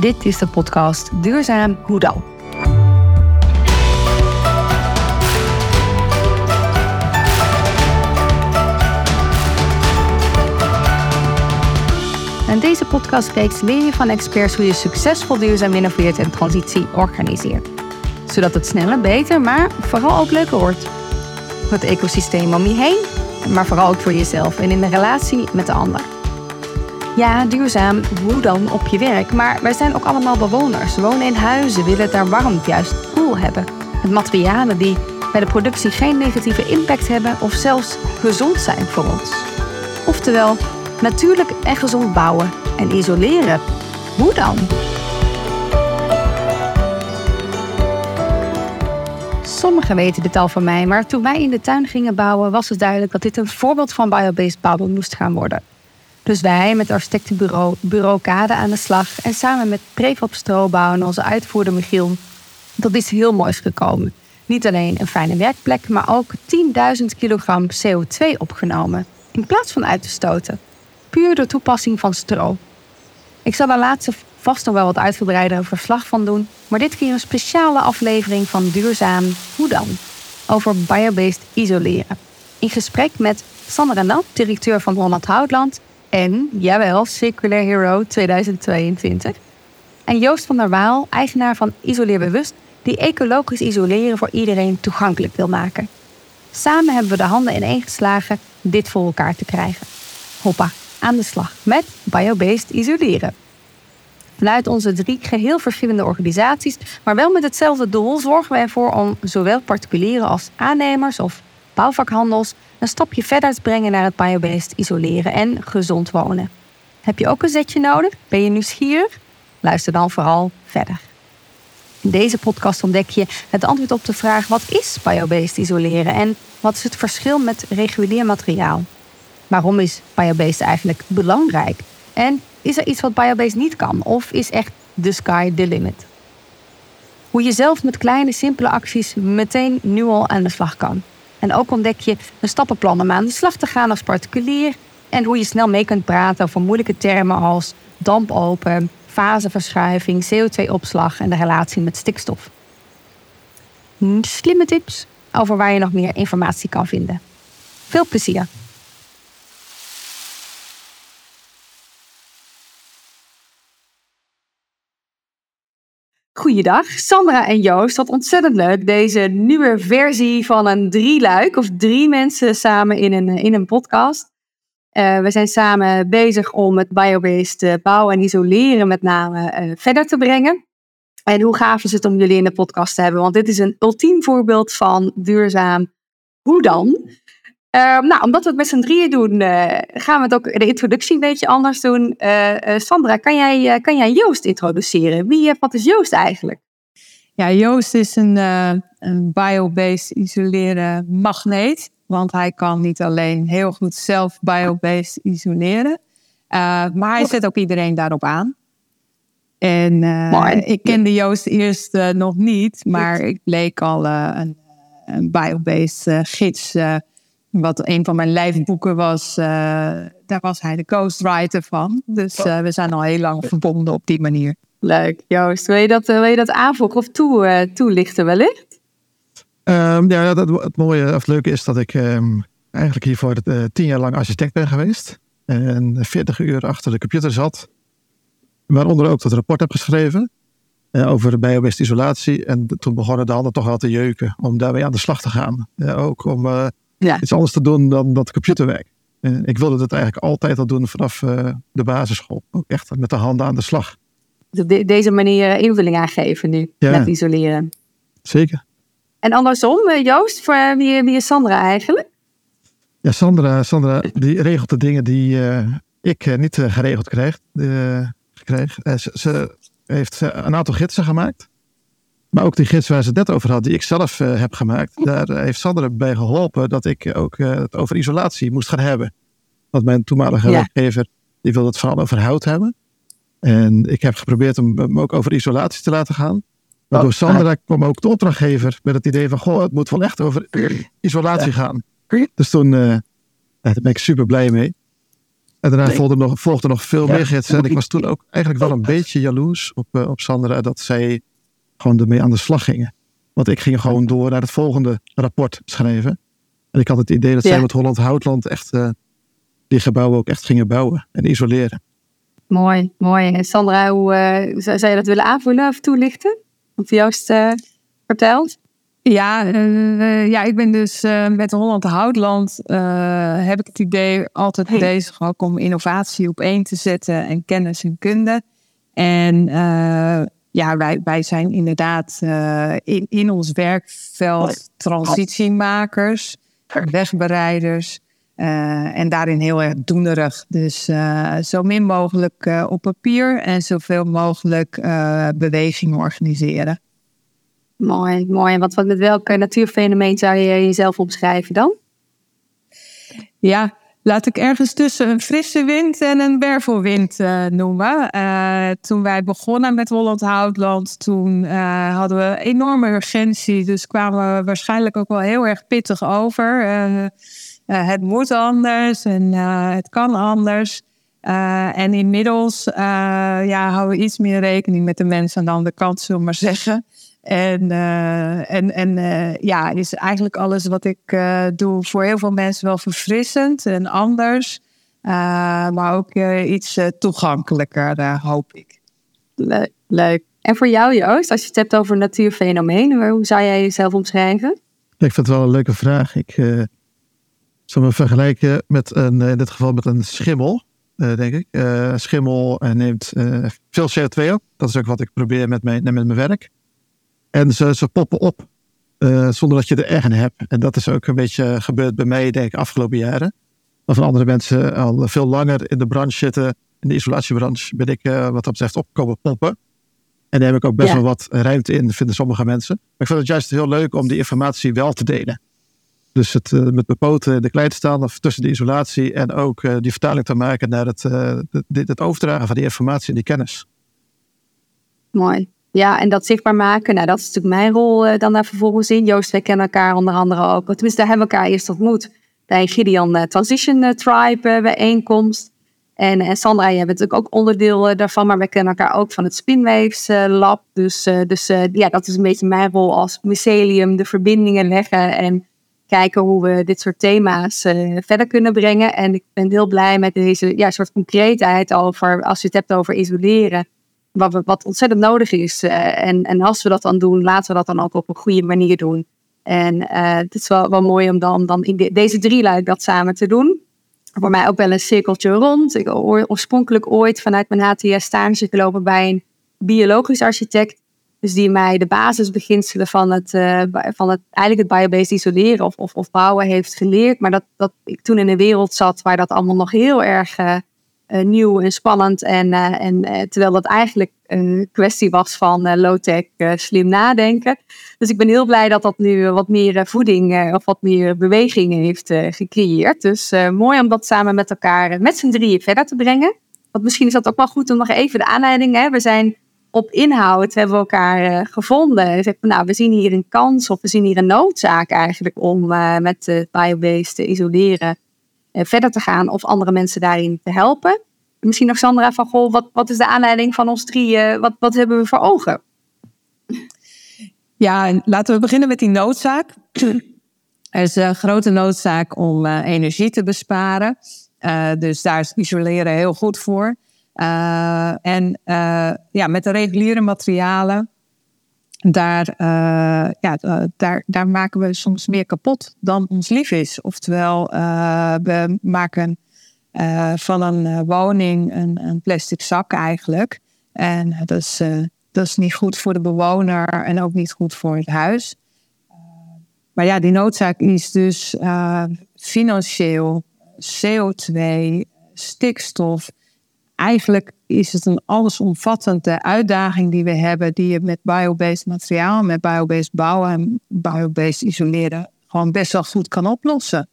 Dit is de podcast Duurzaam Hoe dan? In deze podcastreeks leer je van experts hoe je succesvol duurzaam innoveert en transitie organiseert. Zodat het sneller, beter, maar vooral ook leuker wordt. Voor het ecosysteem om je heen, maar vooral ook voor jezelf en in de relatie met de ander. Ja, duurzaam, hoe dan op je werk? Maar wij zijn ook allemaal bewoners. Wonen in huizen, willen het daar warm, juist cool hebben. Met materialen die bij de productie geen negatieve impact hebben of zelfs gezond zijn voor ons. Oftewel, natuurlijk en gezond bouwen en isoleren. Hoe dan? Sommigen weten dit al van mij, maar toen wij in de tuin gingen bouwen, was het duidelijk dat dit een voorbeeld van biobased bouwen moest gaan worden. Dus wij met architectenbureau Bureau Kade aan de slag en samen met Prefab Stroobouw en onze uitvoerder Michiel, dat is heel moois gekomen. Niet alleen een fijne werkplek, maar ook 10.000 kilogram CO2 opgenomen, in plaats van uit te stoten. Puur door toepassing van stro. Ik zal daar laatst vast nog wel wat uitgebreider verslag van doen, maar dit keer een speciale aflevering van Duurzaam Hoe dan? Over biobased isoleren. In gesprek met Sandra Nat, directeur van Holland Houtland en, jawel, Circular Hero 2022. En Joost van der Waal, eigenaar van Isoleer Bewust, die ecologisch isoleren voor iedereen toegankelijk wil maken. Samen hebben we de handen ineen geslagen dit voor elkaar te krijgen. Hoppa, aan de slag met biobased isoleren. Vanuit onze drie geheel verschillende organisaties, maar wel met hetzelfde doel, zorgen we ervoor om zowel particulieren als aannemers of bouwvakhandels een stapje verder te brengen naar het biobased isoleren en gezond wonen. Heb je ook een zetje nodig? Ben je nieuwsgierig? Luister dan vooral verder. In deze podcast ontdek je het antwoord op de vraag: wat is biobased isoleren en wat is het verschil met regulier materiaal? Waarom is biobased eigenlijk belangrijk? En is er iets wat biobased niet kan? Of is echt the sky the limit? Hoe je zelf met kleine, simpele acties meteen nu al aan de slag kan. En ook ontdek je een stappenplan om aan de slag te gaan als particulier. En hoe je snel mee kunt praten over moeilijke termen als dampopen, faseverschuiving, CO2-opslag en de relatie met stikstof. Slimme tips over waar je nog meer informatie kan vinden. Veel plezier! Goeiedag, Sandra en Joost. Wat ontzettend leuk. Deze nieuwe versie van een drieluik of drie mensen samen in een, in een podcast. Uh, we zijn samen bezig om het biobased bouwen en isoleren met name uh, verder te brengen. En hoe gaaf is het om jullie in de podcast te hebben? Want dit is een ultiem voorbeeld van duurzaam hoe dan. Uh, nou, omdat we het met z'n drieën doen, uh, gaan we het ook de introductie een beetje anders doen. Uh, Sandra, kan jij, kan jij Joost introduceren? Wie, wat is Joost eigenlijk? Ja, Joost is een, een biobased isoleren magneet. Want hij kan niet alleen heel goed zelf biobased isoleren. maar hij zet ook iedereen daarop aan. En ik kende Joost eerst nog niet. Maar ik bleek al een, een biobased gids wat een van mijn lijfboeken was, uh, daar was hij de ghostwriter van. Dus uh, we zijn al heel lang verbonden op die manier. Leuk. Joost, wil je dat, wil je dat aanvoegen of toe, uh, toelichten wellicht? Um, ja, dat, het mooie of het leuke is dat ik um, eigenlijk hiervoor tien jaar lang architect ben geweest. En 40 uur achter de computer zat. Waaronder ook dat rapport heb geschreven over de biobased isolatie. En toen begonnen de handen toch wel te jeuken om daarmee aan de slag te gaan. ook om ja. iets anders te doen dan dat computerwerk. En ik wilde dat eigenlijk altijd al doen vanaf uh, de basisschool. Ook echt met de handen aan de slag. De, deze manier invulling aangeven nu, ja. met isoleren. Zeker. En andersom, eh, Joost, voor, eh, wie, wie is Sandra eigenlijk? Ja, Sandra, Sandra die regelt de dingen die uh, ik niet geregeld kreeg. Ze, ze, heeft een aantal gidsen gemaakt. Maar ook die gids waar ze het net over had, die ik zelf uh, heb gemaakt, daar uh, heeft Sandra bij geholpen dat ik ook uh, het over isolatie moest gaan hebben. Want mijn toenmalige ja. werkgever, die wilde het vooral over hout hebben. En ik heb geprobeerd om hem ook over isolatie te laten gaan. Maar door oh, Sandra kwam ook de opdrachtgever met het idee van, goh, het moet wel echt over isolatie gaan. Dus toen, daar ben ik super blij mee. En daarna volgden nog, volgden nog veel meer gidsen. En ik was toen ook eigenlijk wel een beetje jaloers op, op Sandra dat zij gewoon ermee aan de slag gingen. Want ik ging gewoon door naar het volgende rapport schrijven. En ik had het idee dat zij met Holland Houtland echt die gebouwen ook echt gingen bouwen en isoleren. Mooi, mooi. En Sandra, hoe uh, zou je dat willen aanvullen of toelichten? Wat Joost uh, vertelt? Ja, uh, ja, ik ben dus met Holland Houtland heb ik het idee altijd hey. bezig ook om innovatie op één te zetten en kennis en kunde. En ja, wij, wij zijn inderdaad in, in ons werkveld transitiemakers, wegbereiders. Uh, en daarin heel erg doenerig. Dus uh, zo min mogelijk uh, op papier en zoveel mogelijk beweging organiseren. Mooi, mooi. En wat, wat met welk natuurfenomeen zou je jezelf omschrijven dan? Ja, laat ik ergens tussen een frisse wind en een wervelwind noemen. toen wij begonnen met Holland Houtland, toen hadden we enorme urgentie. Dus kwamen we waarschijnlijk ook wel heel erg pittig over. Het moet anders en het kan anders. En inmiddels ja, houden we iets meer rekening met de mensen aan de andere kant, zullen we maar zeggen. En, en, en ja, is eigenlijk alles wat ik doe voor heel veel mensen wel verfrissend en anders. maar ook iets toegankelijker, hoop ik. Leuk, leuk. En voor jou, Joost, als je het hebt over natuurfenomeen, hoe zou jij jezelf omschrijven? Ik vind het wel een leuke vraag. Ik, Zullen we vergelijken met een, in dit geval met een schimmel, uh, denk ik. Uh, schimmel uh, neemt veel CO2 op. Dat is ook wat ik probeer met mijn, met mijn werk. En ze, ze poppen op zonder dat je er aan hebt. En dat is ook een beetje gebeurd bij mij, denk ik, afgelopen jaren. Maar van andere mensen al veel langer in de branche zitten, in de isolatiebranche, ben ik wat dat betreft opkomen poppen. En daar heb ik ook best wel wat ruimte in, vinden sommige mensen. Maar ik vind het juist heel leuk om die informatie wel te delen. Dus het, uh, met mijn poten in de klei te staan of tussen de isolatie en ook uh, die vertaling te maken naar het, uh, het, het, overdragen van die informatie en die kennis. Mooi. Ja, en dat zichtbaar maken, nou, dat is natuurlijk mijn rol dan daar vervolgens in. Joost, wij kennen elkaar onder andere ook. Tenminste, daar hebben we elkaar eerst ontmoet bij Gideon Transition Tribe bijeenkomst. En, en Sandra, jij bent natuurlijk ook onderdeel daarvan, maar we kennen elkaar ook van het Spinwaves Lab. Dus, dus ja, dat is een beetje mijn rol als mycelium, de verbindingen leggen en kijken hoe we dit soort thema's verder kunnen brengen. En ik ben heel blij met deze ja, soort concreetheid over, als je het hebt over isoleren, wat, wat ontzettend nodig is. Uh, en, en als we dat dan doen, laten we dat dan ook op een goede manier doen. En uh, het is wel, mooi om dan, dan in de, deze drie luik dat samen te doen. Voor mij ook wel een cirkeltje rond. Ik oorspronkelijk ooit vanuit mijn HTS stage gelopen bij een biologisch architect. Dus die mij de basisbeginselen van het, uh, van het eigenlijk het biobased isoleren of, of, of, bouwen heeft geleerd. Maar dat, dat ik toen in een wereld zat waar dat allemaal nog heel erg nieuw en spannend. En, en terwijl dat eigenlijk een kwestie was van low-tech slim nadenken. Dus ik ben heel blij dat dat nu wat meer voeding of wat meer beweging heeft gecreëerd. Dus mooi om dat samen met elkaar met z'n drieën verder te brengen. Want misschien is dat ook wel goed om nog even de aanleiding. Hè? We zijn op inhoud hebben we elkaar uh, gevonden. Nou, we zien hier een kans of we zien hier een noodzaak eigenlijk om met de biobase te isoleren verder te gaan of andere mensen daarin te helpen. Misschien nog Sandra van Goh, wat, wat is de aanleiding van ons drieën? Wat, wat hebben we voor ogen? Ja, laten we beginnen met die noodzaak. Er is een grote noodzaak om energie te besparen. dus daar is isoleren heel goed voor. En ja, met de reguliere materialen, daar, uh, ja, daar, daar maken we soms meer kapot dan ons lief is. Oftewel, we maken van een woning een, een, plastic zak eigenlijk. En dat is, dat is niet goed voor de bewoner en ook niet goed voor het huis. maar ja, die noodzaak is dus financieel, CO2, stikstof eigenlijk is het een allesomvattende uitdaging die we hebben, die je met biobased materiaal, met biobased bouwen en biobased isoleren gewoon best wel goed kan oplossen.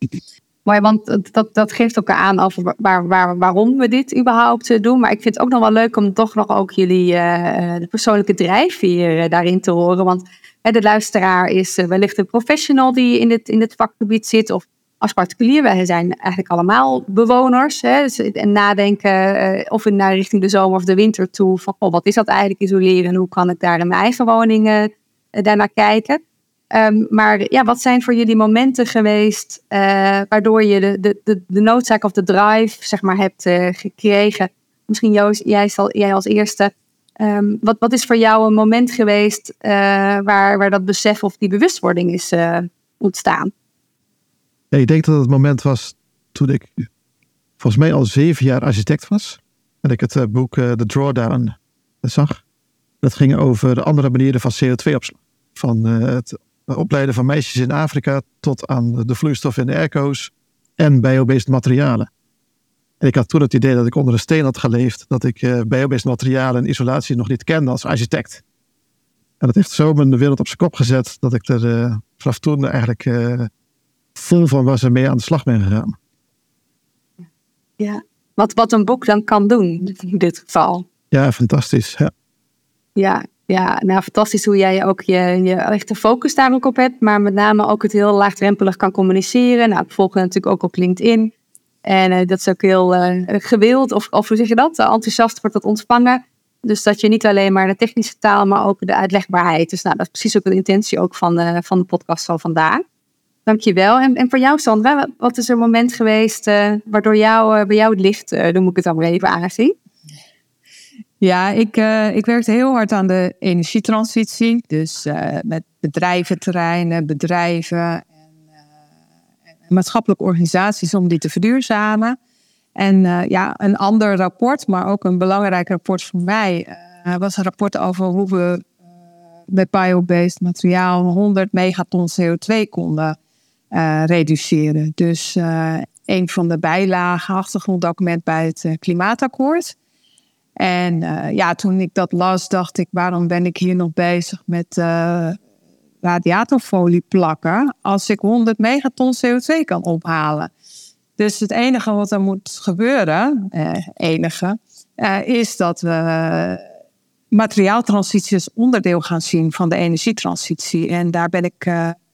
Mooi, want dat, dat geeft elkaar aan over waar, waar, waarom we dit überhaupt eh, doen. Maar ik vind het ook nog wel leuk om toch nog ook jullie uh, de persoonlijke drijfveer daarin te horen. Want de luisteraar is wellicht een professional die in het, in het vakgebied zit. Of als particulier, wij zijn eigenlijk allemaal bewoners. Hè, dus, en nadenken uh, of in naar richting de zomer of de winter toe. Van oh, wat is dat eigenlijk isoleren en hoe kan ik daar in mijn eigen woning uh, daarnaar kijken. Um, maar ja, wat zijn voor jullie momenten geweest uh, waardoor je de, de, de, noodzaak of de drive zeg maar, hebt gekregen? Misschien Joost, jij, zal, jij als eerste. Um, wat, wat is voor jou een moment geweest waar, waar dat besef of die bewustwording is ontstaan? Ja, ik denk dat het moment was toen ik volgens mij al zeven jaar architect was. En ik het uh, boek uh, The Drawdown zag. Dat ging over de andere manieren van CO2-opslag. Van het opleiden van meisjes in Afrika tot aan de vloeistof in de airco's en biobased materialen. En ik had toen het idee dat ik onder een steen had geleefd, dat ik uh, biobased materialen en isolatie nog niet kende als architect. En dat heeft zo mijn wereld op zijn kop gezet dat ik er vanaf toen eigenlijk vol van was er mee aan de slag ben gegaan. Ja, wat, wat een boek dan kan doen in dit geval. Ja, fantastisch. Ja, ja, ja nou fantastisch hoe jij ook je, je echte focus daar ook op hebt. Maar met name ook het heel laagdrempelig kan communiceren. Nou, ik volg natuurlijk ook op LinkedIn. En uh, dat is ook heel uh, gewild, of, of hoe zeg je dat? enthousiast wordt dat ontvangen. Dus dat je niet alleen maar de technische taal, maar ook de uitlegbaarheid. Dus nou, dat is precies ook de intentie ook van, uh, van de podcast van vandaag. Dankjewel. En, en voor jou, Sandra, wat is er een moment geweest uh, waardoor jou, uh, bij jou het licht, dan moet ik het dan maar even aanzien? Ja, ik, ik werkte heel hard aan de energietransitie. Dus met bedrijventerreinen, bedrijven en, en, maatschappelijke organisaties om die te verduurzamen. En ja, een ander rapport, maar ook een belangrijk rapport voor mij, was een rapport over hoe we met biobased materiaal 100 megaton CO2 konden uh, reduceren. Dus uh, een van de bijlagen, achtergronddocument bij het uh, klimaatakkoord. En ja, toen ik dat las, dacht ik, waarom ben ik hier nog bezig met radiatorfolie plakken als ik 100 megaton CO2 kan ophalen? Dus het enige wat er moet gebeuren, enige, is dat we materiaaltransitie als onderdeel gaan zien van de energietransitie. En daar ben ik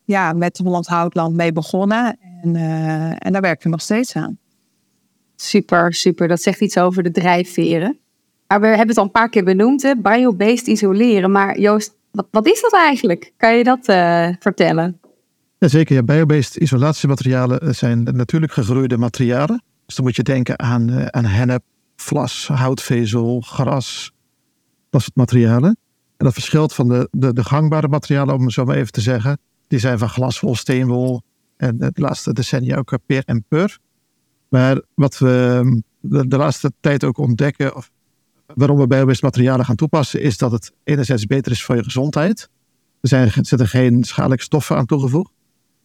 ja, met Holland Houtland mee begonnen. En, uh, en daar werken we nog steeds aan. Super, super. Dat zegt iets over de drijfveren. Maar we hebben het al een paar keer benoemd, hè? biobased isoleren. Maar Joost, wat, wat is dat eigenlijk? Kan je dat uh, vertellen? Jazeker, ja, biobased isolatiematerialen eh, zijn natuurlijk gegroeide materialen. Dus dan moet je denken aan, uh, aan hennep, vlas, houtvezel, gras. Dat soort materialen. En dat verschilt van de, de, de gangbare materialen, om zo maar even te zeggen. Die zijn van glaswol, steenwol en de laatste decennia ook peer en pur. Maar wat we de, de laatste tijd ook ontdekken, of waarom we biobased materialen gaan toepassen, is dat het enerzijds beter is voor je gezondheid. Er, zijn, zitten geen schadelijke stoffen aan toegevoegd.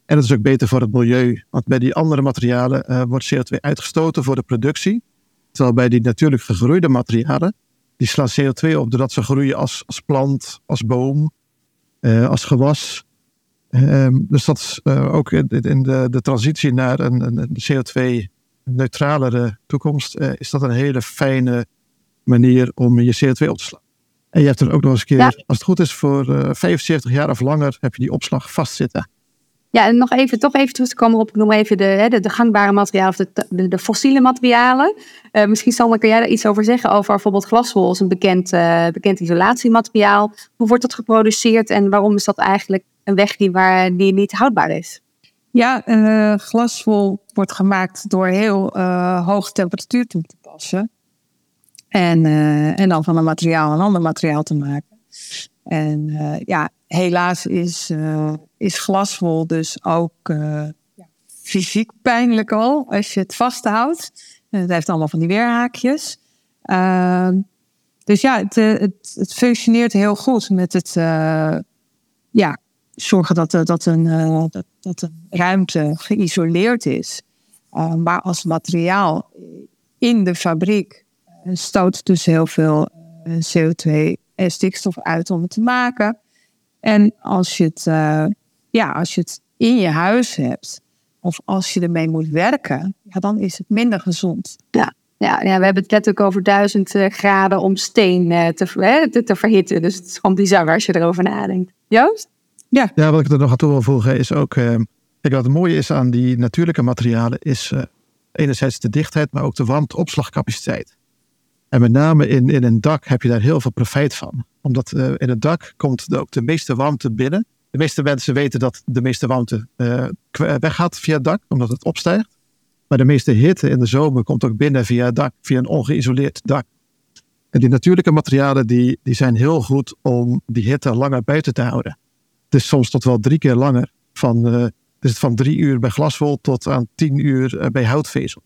En het is ook beter voor het milieu. Want bij die andere materialen uh, wordt CO2 uitgestoten voor de productie. Terwijl bij die natuurlijk gegroeide materialen, die slaan CO2 op doordat ze groeien als, als plant, als boom, uh, als gewas. Um, dus dat is uh, ook in, in de, de, transitie naar een, een CO2-neutralere toekomst, uh, is dat een hele fijne manier om je CO2 op te slaan. En je hebt er ook nog eens een keer, ja. als het goed is, voor uh, eh, 75 jaar of langer heb je die opslag vastzitten. Ja, en nog even, toch even terug te komen op, ik noem even de, de, de gangbare materialen of de, de, de fossiele materialen. Uh, misschien Sander, kun jij daar iets over zeggen over bijvoorbeeld glaswol is een bekend, uh, bekend isolatiemateriaal. Hoe wordt dat geproduceerd en waarom is dat eigenlijk een weg die, waar, die niet houdbaar is? Ja, uh, glaswol wordt gemaakt door heel hoge temperatuur toe te passen. En, en dan van een materiaal een ander materiaal te maken. En ja, helaas is, is glaswol dus ook uh, fysiek pijnlijk al als je het vasthoudt. Het heeft allemaal van die weerhaakjes. Uh, dus ja, het, het, het, functioneert heel goed met het ja, zorgen dat, dat, een, dat, dat een ruimte geïsoleerd is. maar als materiaal in de fabriek stoot dus heel veel CO2 en stikstof uit om het te maken. En als je het, ja, als je het in je huis hebt, of als je ermee moet werken, ja, dan is het minder gezond. Ja. Ja, ja, we hebben het ook over duizend graden om steen te, te, te, verhitten. Dus het is gewoon bizar als je erover nadenkt. Joost? Ja. ja, wat ik er nog aan toe wil voegen is ook... Kijk, wat het mooie is aan die natuurlijke materialen is uh, enerzijds de dichtheid, maar ook de warmteopslagcapaciteit. En met name in, in een dak heb je daar heel veel profijt van. Omdat uh, in het dak komt ook de meeste warmte binnen. De meeste mensen weten dat de meeste warmte weggaat via het dak, omdat het opstijgt. Maar de meeste hitte in de zomer komt ook binnen via het dak, via een ongeïsoleerd dak. En die natuurlijke materialen die, die zijn heel goed om die hitte langer buiten te houden. Is soms tot wel drie keer langer. Van, dus van drie uur bij glaswol tot aan tien uur bij houtvezel.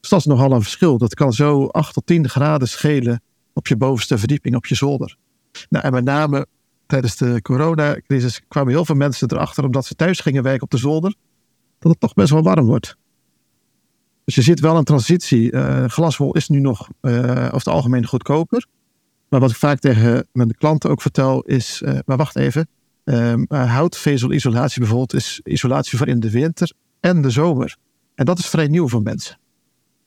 Dus dat is nogal een verschil. Dat kan zo 8 tot 10 graden schelen op je bovenste verdieping, op je zolder. Nou, en met name tijdens de coronacrisis kwamen heel veel mensen erachter, omdat ze thuis gingen werken op de zolder, dat het toch best wel warm wordt. Dus je ziet wel een transitie. Uh, glaswol is nu nog over het algemeen goedkoper. Maar wat ik vaak tegen mijn klanten ook vertel is, maar wacht even, houtvezelisolatie bijvoorbeeld is isolatie voor in de winter en de zomer. En dat is vrij nieuw voor mensen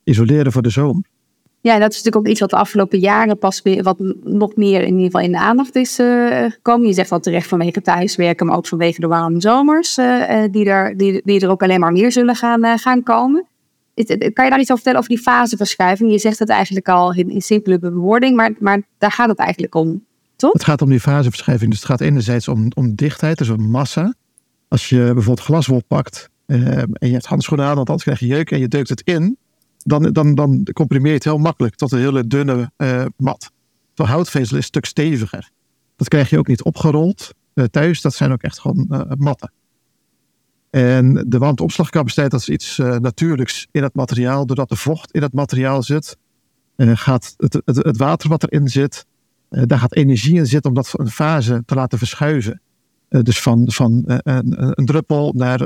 isoleren voor de zomer. Ja, dat is natuurlijk ook iets wat de afgelopen jaren pas weer, wat nog meer in ieder geval in de aandacht is uh, gekomen. Je zegt al terecht vanwege thuiswerken, maar ook vanwege de warme zomers, uh, die, er, die, die er ook alleen maar meer zullen gaan, gaan komen. Kan je daar iets over vertellen over die faseverschuiving? Je zegt het eigenlijk al in, in simpele bewoording, maar, maar daar gaat het eigenlijk om, Het gaat om die faseverschuiving. Dus het gaat enerzijds om, om dichtheid, dus om massa. Als je bijvoorbeeld glaswol pakt en je hebt handschoenen aan, want anders krijg je jeuk en je deukt het in dan, dan, dan comprimeer je het heel makkelijk tot een hele dunne uh, mat. Terwijl houtvezel is stuk steviger. Dat krijg je ook niet opgerold uh, thuis. Dat zijn ook echt gewoon uh, matten. En de warmteopslagcapaciteit, dat is iets natuurlijks in het materiaal. Doordat de vocht in het materiaal zit, gaat het, het, het, water wat erin zit, daar gaat energie in zitten om dat een fase te laten verschuiven. dus van, van een, een, druppel naar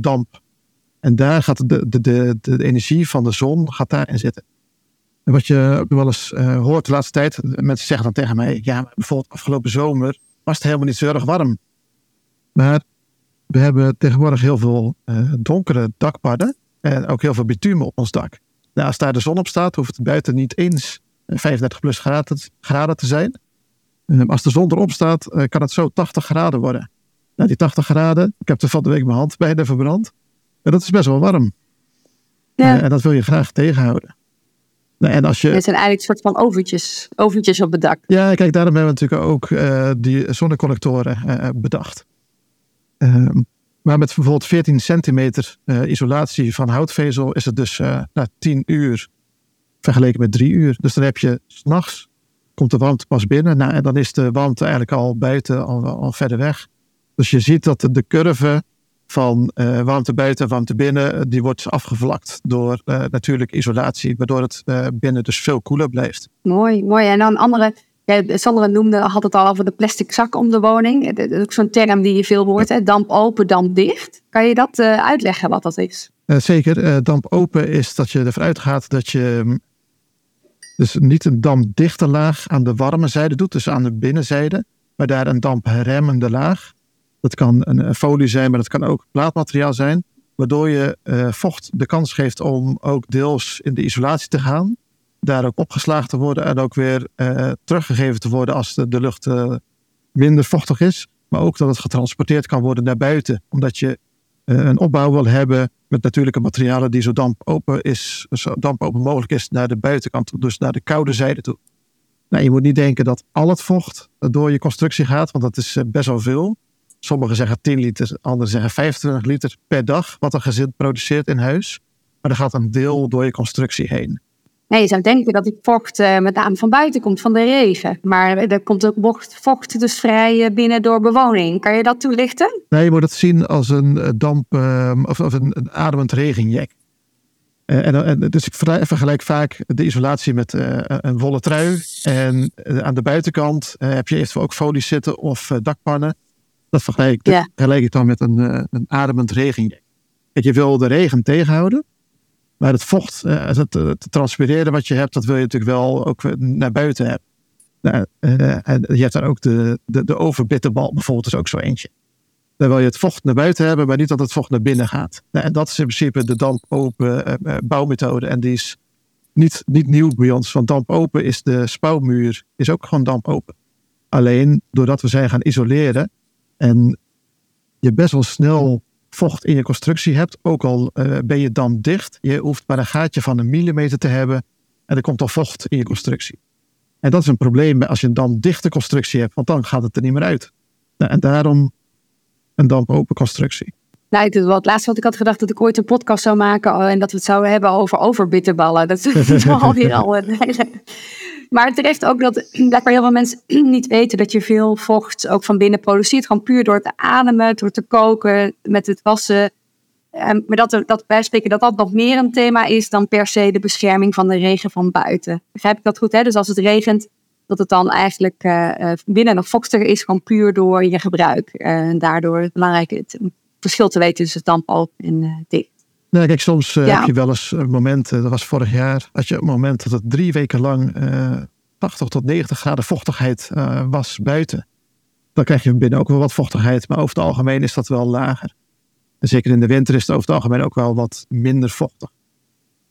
damp en daar gaat de, de, de, de energie van de zon gaat daarin zitten. En wat je ook wel eens hoort de laatste tijd, mensen zeggen dan tegen mij, ja, bijvoorbeeld afgelopen zomer was het helemaal niet zo erg warm. Maar we hebben tegenwoordig heel veel donkere dakpadden en ook heel veel bitumen op ons dak. Nou, als daar de zon op staat, hoeft het buiten niet eens 35 plus graden, graden te zijn. Uh, als de zon erop staat, kan het zo 80 graden worden. Nou, die 80 graden, ik heb er van de week mijn hand bij de verbrand. En dat is best wel warm. Ja. en dat wil je graag tegenhouden. Nou, en als je... Het zijn eigenlijk een soort van oventjes, oventjes op het dak. Ja, kijk, daarom hebben we natuurlijk ook uh, die zonnecollectoren uh, bedacht. Uh, maar met bijvoorbeeld 14 centimeter isolatie van houtvezel is het dus na 10 uur vergeleken met 3 uur. Dus dan heb je s'nachts, komt de warmte pas binnen. Nou, en dan is de warmte eigenlijk al buiten, al, al verder weg. Dus je ziet dat de, de curve van uh, warmte buiten, warmte binnen, eh, die wordt afgevlakt door uh, natuurlijke isolatie, waardoor het uh, binnen dus veel koeler blijft. Mooi, mooi. En dan andere, ja, Sandra noemde, had het al over de plastic zak om de woning. Dat is ook zo'n term die je veel hoort, hè? damp open, damp dicht. Kan je dat uitleggen wat dat is? zeker. damp open is dat je ervan uitgaat dat je dus niet een dampdichte laag aan de warme zijde doet, dus aan de binnenzijde, maar daar een dampremmende laag. Dat kan een, folie zijn, maar dat kan ook plaatmateriaal zijn. Waardoor je uh, vocht de kans geeft om ook deels in de isolatie te gaan. Daar ook opgeslagen te worden en ook weer uh, teruggegeven te worden als de, lucht uh, minder vochtig is. Maar ook dat het getransporteerd kan worden naar buiten. Omdat je een opbouw wil hebben met natuurlijke materialen die zo dampopen, is, zo dampopen mogelijk is naar de buitenkant, dus naar de koude zijde toe. Nou, je moet niet denken dat al het vocht door je constructie gaat, want dat is best wel veel. Sommigen zeggen 10 liter, anderen zeggen 25 liter per dag wat een gezin produceert in huis. Maar er gaat een deel door je constructie heen. Nee, je zou denken dat die vocht uh, met name van buiten komt, van de regen. Maar er komt ook vocht dus vrij eh, binnen door bewoning. Kan je dat toelichten? Nee, je moet het zien als een eh, damp of, of, een, een ademend regenjek. En, en, dus ik vergelijk vaak de isolatie met een wollen trui. En aan de buitenkant heb je eventueel ook folies zitten of dakpannen. Dat vergelijk, ja. vergelijk ik dan met een, een ademend regenjack. Je wil de regen tegenhouden, maar het vocht, uh, het, transpireren wat je hebt, dat wil je natuurlijk wel ook naar buiten hebben. Nou, uh, en je hebt dan ook de, de, de bijvoorbeeld, is ook zo eentje. Dan wil je het vocht naar buiten hebben, maar niet dat het vocht naar binnen gaat. Nou, en dat is in principe de dampopen bouwmethode. En die is niet, niet nieuw bij ons, want dampopen is de spouwmuur, is ook gewoon dampopen. Alleen doordat we zijn gaan isoleren, en je best wel snel vocht in je constructie hebt. Ook al uh, ben je dan dicht. Je hoeft maar een gaatje van een millimeter te hebben. En er komt al vocht in je constructie. En dat is een probleem als je een dan dichte constructie hebt. Want dan gaat het er niet meer uit. Nou, en daarom een dampopen constructie. Nou, het, laatste wat ik had gedacht dat ik ooit een podcast zou maken oh, en dat we het zouden hebben over overbitterballen. Dat is alweer al. Maar treft ook dat blijkbaar heel veel mensen niet weten dat je veel vocht ook van binnen produceert. Gewoon puur door te ademen, door te koken, met het wassen. Um, maar dat, dat wij spreken dat dat nog meer een thema is dan per se de bescherming van de regen van buiten. Begrijp ik dat goed? Hè? Dus als het regent, dat het dan eigenlijk uh, binnen nog vochtiger is, gewoon puur door je gebruik. Uh, en daardoor het belangrijke het verschil te weten tussen damp en uh, dicht. Nou, kijk, soms heb je wel eens momenten, dat was vorig jaar, had je een moment dat het drie weken lang 80 tot 90 graden vochtigheid was buiten. Dan krijg je binnen ook wel wat vochtigheid, maar over het algemeen is dat wel lager. En zeker in de winter is het over het algemeen ook wel wat minder vochtig.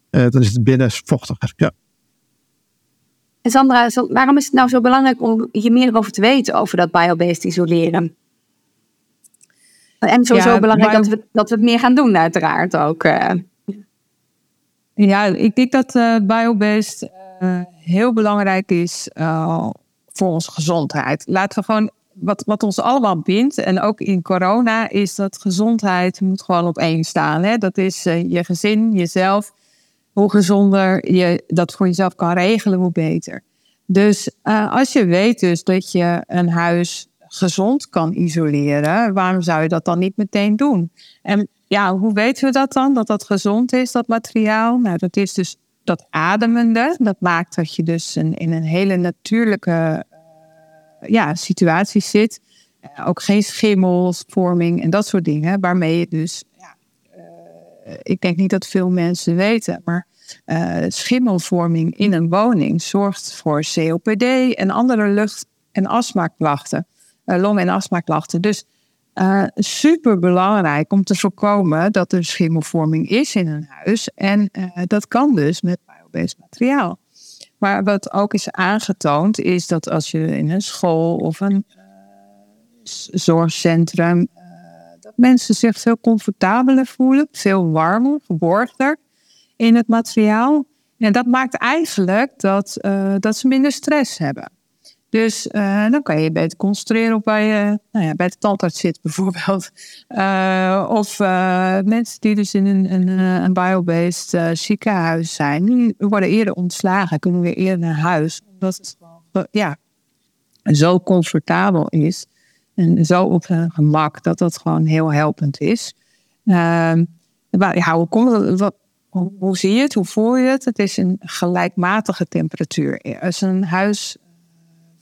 dan is het binnen vochtiger, ja. En Sandra, waarom is het nou zo belangrijk om hier meer over te weten, over dat biobased isoleren? En sowieso belangrijk dat, we, dat we het meer gaan doen, uiteraard ook. Eh. Ja, ik denk dat uh, biobased uh, heel belangrijk is voor onze gezondheid. Laten we gewoon, wat, wat ons allemaal bindt, en ook in corona, is dat gezondheid moet gewoon op één staan. Hè? Dat is je gezin, jezelf hoe gezonder je dat voor jezelf kan regelen, hoe beter. Dus als je weet dus dat je een huis gezond kan isoleren, waarom zou je dat dan niet meteen doen? En ja, hoe weten we dat dan, dat dat gezond is, dat materiaal? Nou, dat is dus dat ademende. Dat maakt dat je dus in een hele natuurlijke uh, ja, situatie zit. Uh, ook geen schimmelsvorming en dat soort dingen, waarmee je dus eh, ik denk niet dat veel mensen weten, maar schimmelvorming in een woning zorgt voor COPD en andere lucht- en astmaklachten, long- en astmaklachten. Dus uh, super belangrijk om te voorkomen dat er schimmelvorming is in een huis. En dat kan dus met biobased materiaal. Maar wat ook is aangetoond, is dat als je in een school of een zorgcentrum mensen zich veel comfortabeler voelen, veel warmer, geborgder in het materiaal. En dat maakt eigenlijk dat, dat ze minder stress hebben. Dus uh, dan kan je beter concentreren op waar je nou ja, bij de tandarts zit bijvoorbeeld. Uh, of mensen die dus in een, een, een biobased ziekenhuis zijn, die worden eerder ontslagen, kunnen weer eerder naar huis. Omdat het ja, zo comfortabel is en zo op zijn gemak dat dat gewoon heel helpend is. Uh, ja, hoe, komt wat, hoe, zie je het? Hoe voel je het? Het is een gelijkmatige temperatuur. Als een huis eh,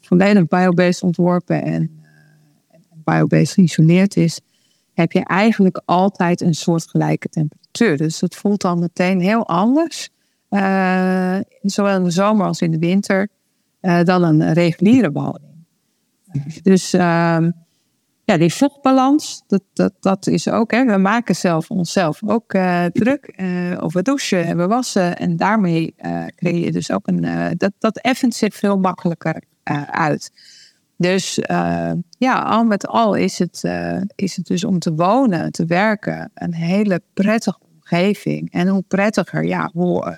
volledig biobased ontworpen en, uh, en biobased geïsoleerd is, heb je eigenlijk altijd een soortgelijke temperatuur. Dus het voelt dan meteen heel anders, uh, zowel in de zomer als in de winter, dan een reguliere woning. Dus uh, ja, die vochtbalans, dat, dat, dat is ook, hè, we maken zelf onszelf ook druk. Of we douchen en we wassen. En daarmee uh, creëer je dus ook een, dat, dat effent zich veel makkelijker uit. Dus ja, al met al is het, is het dus om te wonen, te werken, een hele prettige omgeving. En hoe prettiger, ja, hoe,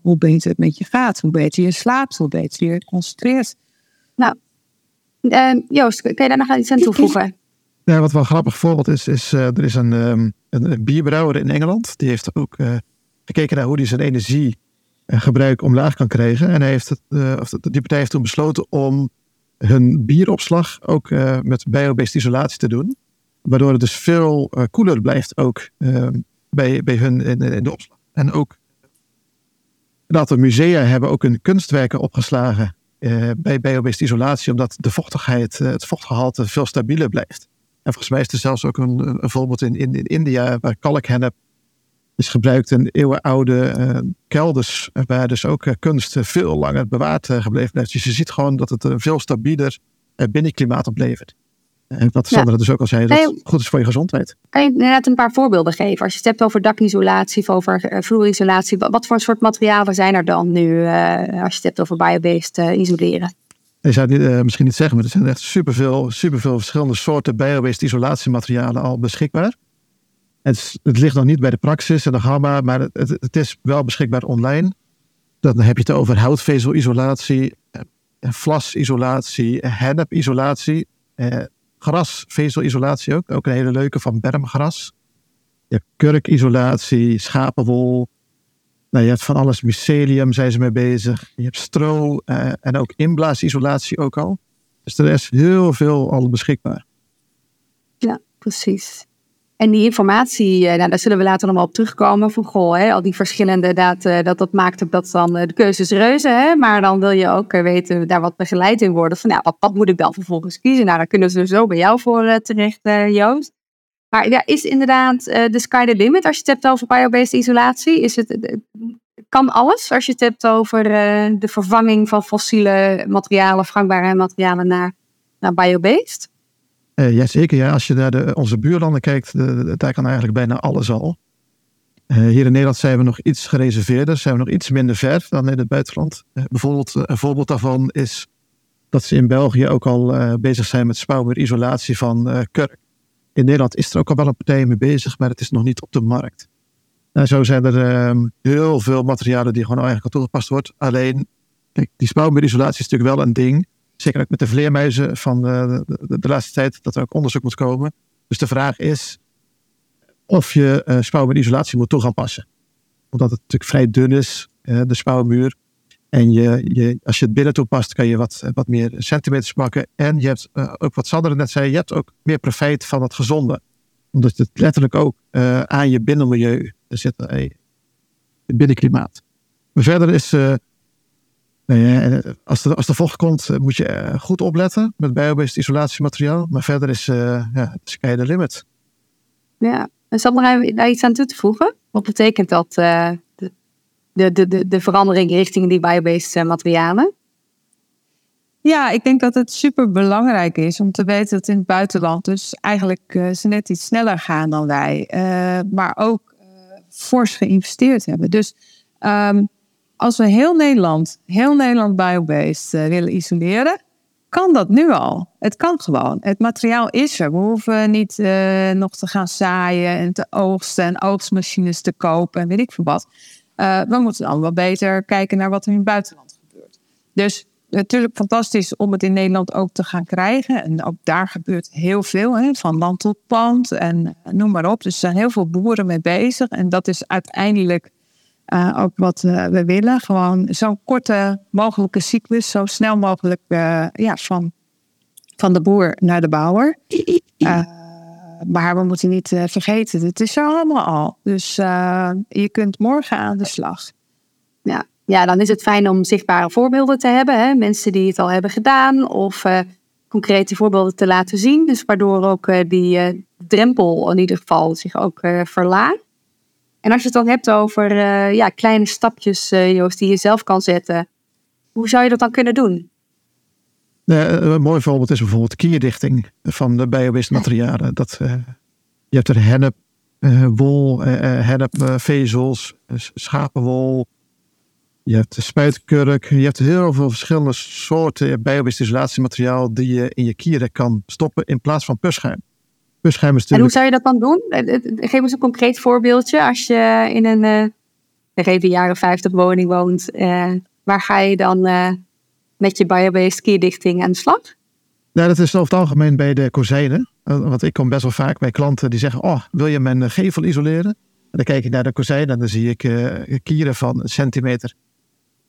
hoe beter het met je gaat, hoe beter je slaapt, hoe beter je concentreert. Nou, Joost, kun je daar nog iets aan toevoegen? Ja, wat wel een grappig voorbeeld is, is uh, er is een, um, een, bierbrouwer in Engeland. Die heeft ook uh, gekeken naar hoe hij zijn energiegebruik uh, omlaag kan krijgen. En hij heeft het, of die partij heeft toen besloten om hun bieropslag ook met biobased isolatie te doen. Waardoor het dus veel koeler blijft ook bij, bij hun in, in, de opslag. En ook een aantal musea hebben ook hun kunstwerken opgeslagen bij biobased isolatie. Omdat de vochtigheid, het vochtgehalte veel stabieler blijft. En volgens mij is er zelfs ook een, een voorbeeld in, in, in India waar kalkhennep is gebruikt in eeuwenoude uh, kelders, waar dus ook uh, kunst veel langer bewaard uh, gebleven blijft. Dus je ziet gewoon dat het een veel stabieler binnenklimaat oplevert. En wat Sandra ja. dus ook al zei, dat het goed is voor je gezondheid. Kan je inderdaad een paar voorbeelden geven? Als je het hebt over dakisolatie of over vloerisolatie, wat voor soort materialen zijn er dan nu als je het hebt over biobased isoleren? Je zou het misschien niet zeggen, maar er zijn echt superveel, superveel verschillende soorten biobased isolatiematerialen al beschikbaar. Het, het, ligt nog niet bij de praxis en de gamma, maar het, het, is wel beschikbaar online. Dan heb je het over houtvezelisolatie, vlasisolatie, hennepisolatie, eh, grasvezelisolatie ook. Ook een hele leuke van bermgras. Je hebt kurkisolatie, schapenwol. Nou, je hebt van alles, mycelium zijn ze mee bezig. Je hebt stro eh, en ook inblaasisolatie ook al. Dus er is heel veel al beschikbaar. Ja, precies. En die informatie, eh, nou, daar zullen we later nog wel op terugkomen. Van goh, hè, al die verschillende, dat, eh, dat, dat maakt ook dat dan de keuzes reuze. Hè? Maar dan wil je ook weten, daar wat begeleid in worden. Van nou, wat, moet ik dan vervolgens kiezen? Nou, daar kunnen ze zo bij jou voor terecht, Joost. Maar ja, is inderdaad de sky the limit als je het hebt over biobased isolatie? Is het, kan alles als je het hebt over de vervanging van fossiele materialen, vrangbare materialen naar, naar biobased? Uh, Jazeker, ja. als je naar de, onze buurlanden kijkt, de, daar kan eigenlijk bijna alles al. Uh, hier in Nederland zijn we nog iets gereserveerder, zijn we nog iets minder ver dan in het buitenland. Uh, bijvoorbeeld, een voorbeeld daarvan is dat ze in België ook al bezig zijn met spouwmuurisolatie van kurk. In Nederland is er ook al wel een partij mee bezig, maar het is nog niet op de markt. Nou, zo zijn er ehm, heel veel materialen die gewoon eigenlijk al toegepast wordt. Alleen, kijk, die spouwmuurisolatie is natuurlijk wel een ding. Zeker ook met de vleermuizen van de, de, de, laatste tijd, dat er ook onderzoek moet komen. Dus de vraag is of je uh, spouwmuurisolatie moet toe gaan passen. Omdat het natuurlijk vrij dun is, uh, de spouwmuur. En je, je, als je het binnen toepast, kan je wat, wat meer centimeters pakken. En je hebt ook wat Sander net zei, je hebt ook meer profijt van het gezonde. Omdat het letterlijk ook aan je binnenmilieu zit, het binnenklimaat. Maar verder is Nee, als, er, als er vocht komt, eh, moet je eh, goed opletten met biobased isolatiemateriaal. Maar verder is uh, ja, sky the limit. Ja, en heb je daar iets aan toe te voegen? Wat betekent dat, uh, de, de, de, de verandering richting die biobased materialen? Ja, ik denk dat het super belangrijk is om te weten dat in het buitenland dus eigenlijk ze net iets sneller gaan dan wij. maar ook fors geïnvesteerd hebben. Dus um, als we heel Nederland, heel Nederland biobased uh, willen isoleren, kan dat nu al. Het kan gewoon. Het materiaal is er. We hoeven niet uh, nog te gaan zaaien en te oogsten en oogstmachines te kopen en weet ik veel wat. Uh, we moeten dan wel beter kijken naar wat er in het buitenland gebeurt. Dus natuurlijk fantastisch om het in Nederland ook te gaan krijgen. En ook daar gebeurt heel veel, hè, van land tot pand en noem maar op. Dus er zijn heel veel boeren mee bezig. En dat is uiteindelijk uh, ook wat uh, we willen. Gewoon zo'n korte mogelijke cyclus, zo snel mogelijk uh, ja, van, van de boer naar de bouwer. maar we moeten niet vergeten, het is er allemaal al. Dus je kunt morgen aan de slag. Ja. ja, dan is het fijn om zichtbare voorbeelden te hebben. Hè? Mensen die het al hebben gedaan of concrete voorbeelden te laten zien. Dus waardoor ook die drempel in ieder geval zich ook verlaagt. En als je het dan hebt over uh, ja, kleine stapjes, uh, Joost, die je zelf kan zetten. Hoe zou je dat dan kunnen doen? een mooi voorbeeld is bijvoorbeeld kierdichting van de biobased materialen. Dat, je hebt er hennep, wol, hennepvezels, schapenwol. Je hebt spuitkurk. Je hebt heel veel verschillende soorten biobased isolatiemateriaal die je in je kieren kan stoppen in plaats van pusschuim. En hoe zou je dat dan doen? Eh, eh, geef eens een concreet voorbeeldje. Als je in een, uh, even jaren 50 woning woont, uh, waar ga je dan uh, met je biobased kierdichting aan de slag? Nou, dat is over het algemeen bij de kozijnen. Want ik kom best wel vaak bij klanten die zeggen: Oh, wil je mijn gevel isoleren? En dan kijk ik naar de kozijnen en dan zie ik kieren van een centimeter.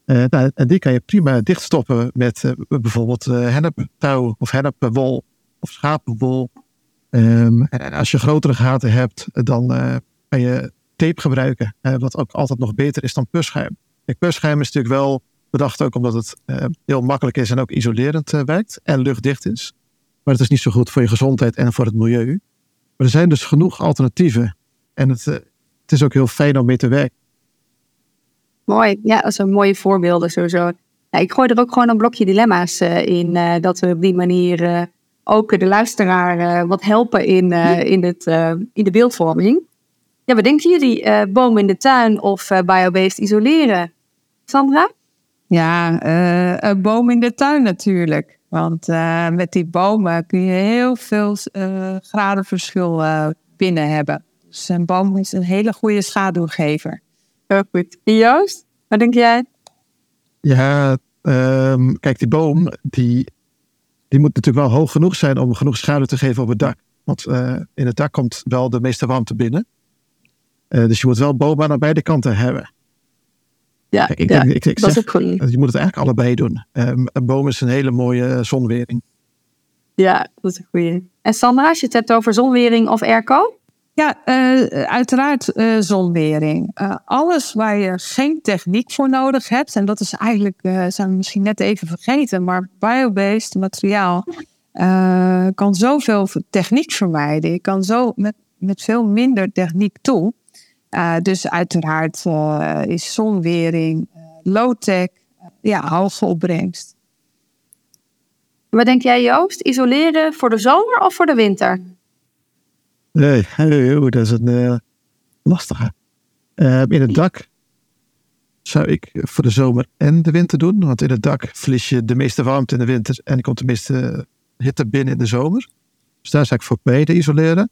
Nou, en die kan je prima dichtstoppen met bijvoorbeeld henneptouw of hennepwol of schapenwol Um, en als je grotere gaten hebt, dan uh, kan je tape gebruiken. Uh, wat ook altijd nog beter is dan. Kijk, pusschuim is natuurlijk wel bedacht ook omdat het uh, heel makkelijk is en ook isolerend werkt. En luchtdicht is. Maar het is niet zo goed voor je gezondheid en voor het milieu. Maar er zijn dus genoeg alternatieven. En het, het is ook heel fijn om mee te werken. Mooi. Ja, dat zijn mooie voorbeelden sowieso. Ik gooi er ook gewoon een blokje dilemma's in. dat we op die manier ook de luisteraar uh, wat helpen in, uh, in, het, uh, in de beeldvorming. Ja, wat denken jullie? bomen in de tuin of biobased isoleren? Sandra? Ja, een boom in de tuin natuurlijk. Want met die bomen kun je heel veel gradenverschil binnen hebben. Dus een boom is een hele goede schaduwgever. Heel goed. Joost, wat denk jij? Ja, ehm, kijk, die boom die, die moet natuurlijk wel hoog genoeg zijn om genoeg schaduw te geven op het dak. Want uh, in het dak komt wel de meeste warmte binnen. Uh, dus je moet wel bomen aan beide kanten hebben. Ja, ik ja denk, ik, ik dat zeg, is ook goed. Je moet het eigenlijk allebei doen. Um, een boom is een hele mooie zonwering. Ja, dat is een goeie. En Sandra, als je het hebt over zonwering of airco? Ja, uh, uiteraard uh, zonwering. Uh, alles waar je geen techniek voor nodig hebt, en dat is eigenlijk, zijn we misschien net even vergeten, maar biobased materiaal kan zoveel techniek vermijden. Je kan zo met, met veel minder techniek toe. dus uiteraard is zonwering, low-tech, ja, hoge opbrengst. Wat denk jij Joost? Isoleren voor de zomer of voor de winter? Nee, dat is een uh, lastige. Uh, in het dak zou ik voor de zomer en de winter doen. Want in het dak verlies je de meeste warmte in de winter en komt de meeste hitte binnen in de zomer. Dus daar zou ik voor beide isoleren.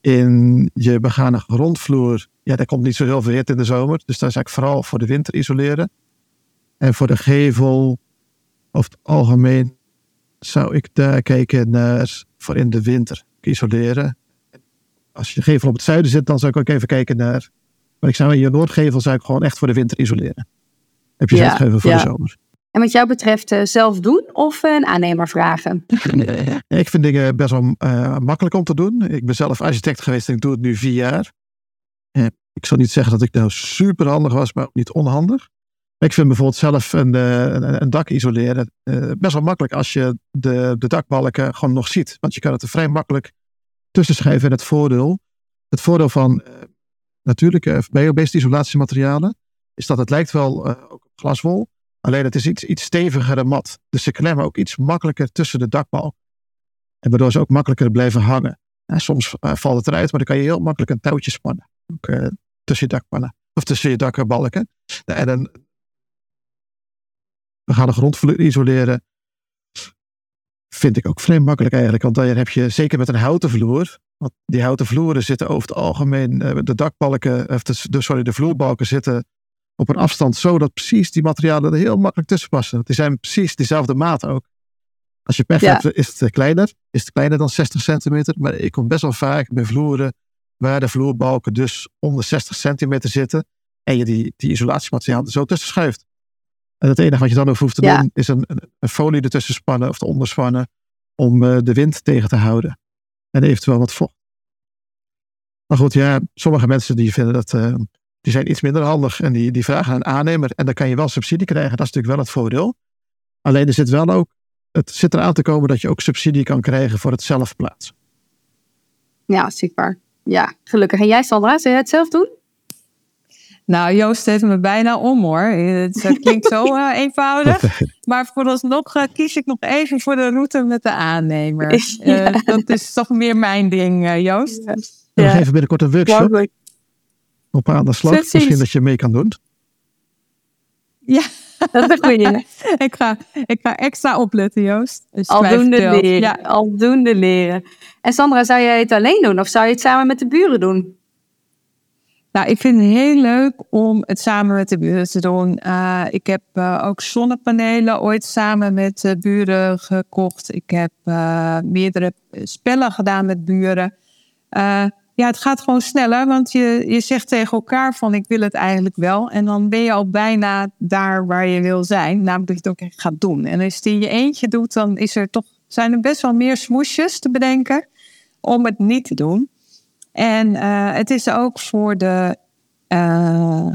In je begane grondvloer, ja, daar komt niet zo heel veel hitte in de zomer. Dus daar zou ik vooral voor de winter isoleren. En voor de gevel, over het algemeen, zou ik daar kijken naar voor in de winter isoleren als je de gevel op het zuiden zit, dan zou ik ook even kijken naar. Maar ik zou je noordgevel zou ik gewoon echt voor de winter isoleren. Heb je ja, gevel voor ja. de zomer. En wat jou betreft uh, zelf doen of een aannemer vragen? ik vind dingen best wel uh, makkelijk om te doen. Ik ben zelf architect geweest en ik doe het nu vier jaar. Uh, ik zal niet zeggen dat ik nou super handig was, maar ook niet onhandig. Ik vind bijvoorbeeld zelf een, een, een dak isoleren best wel makkelijk als je de, de dakbalken gewoon nog ziet. Want je kan het er vrij makkelijk tussen schuiven. En het voordeel, het voordeel van uh, natuurlijke biobased isolatiematerialen is dat het lijkt wel uh, ook op glaswol. Alleen het is iets, iets stevigere mat. Dus ze klemmen ook iets makkelijker tussen de dakbalk. En waardoor ze ook makkelijker blijven hangen. En soms uh, valt het eruit, maar dan kan je heel makkelijk een touwtje spannen. Ook, tussen je dakpannen. Of tussen je dakbalken. En dan, we gaan de grondvloer isoleren vind ik ook vreemd makkelijk eigenlijk. Want dan heb je zeker met een houten vloer. Want die houten vloeren zitten over het algemeen. De dakbalken, of de, sorry, de vloerbalken zitten op een afstand zo dat precies die materialen er heel makkelijk tussen passen. Die zijn precies dezelfde maat ook. Als je pech ja. hebt, is het kleiner. Is het kleiner dan 60 centimeter. Maar ik kom best wel vaak bij vloeren waar de vloerbalken dus onder 60 centimeter zitten. En je die, die isolatiemateriaal er zo tussen schuift. En het enige wat je dan ook hoeft te ja. doen, is een, een, een, folie ertussen spannen of te onderspannen om uh, de wind tegen te houden. En eventueel wat vocht. Maar goed, ja, sommige mensen die vinden dat, uh, die zijn iets minder handig en die, die vragen aan een aannemer en dan kan je wel subsidie krijgen. Dat is natuurlijk wel het voordeel. Alleen er zit wel ook, het zit eraan te komen dat je ook subsidie kan krijgen voor het zelf plaatsen. Ja, super. Ja, gelukkig. En jij Sandra, zou jij het zelf doen? Nou, Joost heeft me bijna om hoor. Het klinkt zo uh, eenvoudig. Maar vooralsnog uh, kies ik nog even voor de route met de aannemer. Uh, ja. Dat is toch meer mijn ding, Joost. Ja. We ja. geven binnenkort een workshop op aan de slag. Precies. Misschien dat je mee kan doen. Ja. Dat is een goede. ik, ga, ik ga extra opletten, Joost. Dus aldoende leren. Ja. Aldoende leren. En Sandra, zou jij het alleen doen of zou je het samen met de buren doen? Nou, ik vind het heel leuk om het samen met de buren te doen. Uh, ik heb uh, ook zonnepanelen ooit samen met de buren gekocht. Ik heb uh, meerdere spellen gedaan met buren. ja, het gaat gewoon sneller, want je, je zegt tegen elkaar van ik wil het eigenlijk wel. En dan ben je al bijna daar waar je wil zijn. Namelijk dat je het ook echt gaat doen. En als je het in je eentje doet, dan is er toch, zijn er best wel meer smoesjes te bedenken om het niet te doen. En uh, het is ook voor de uh,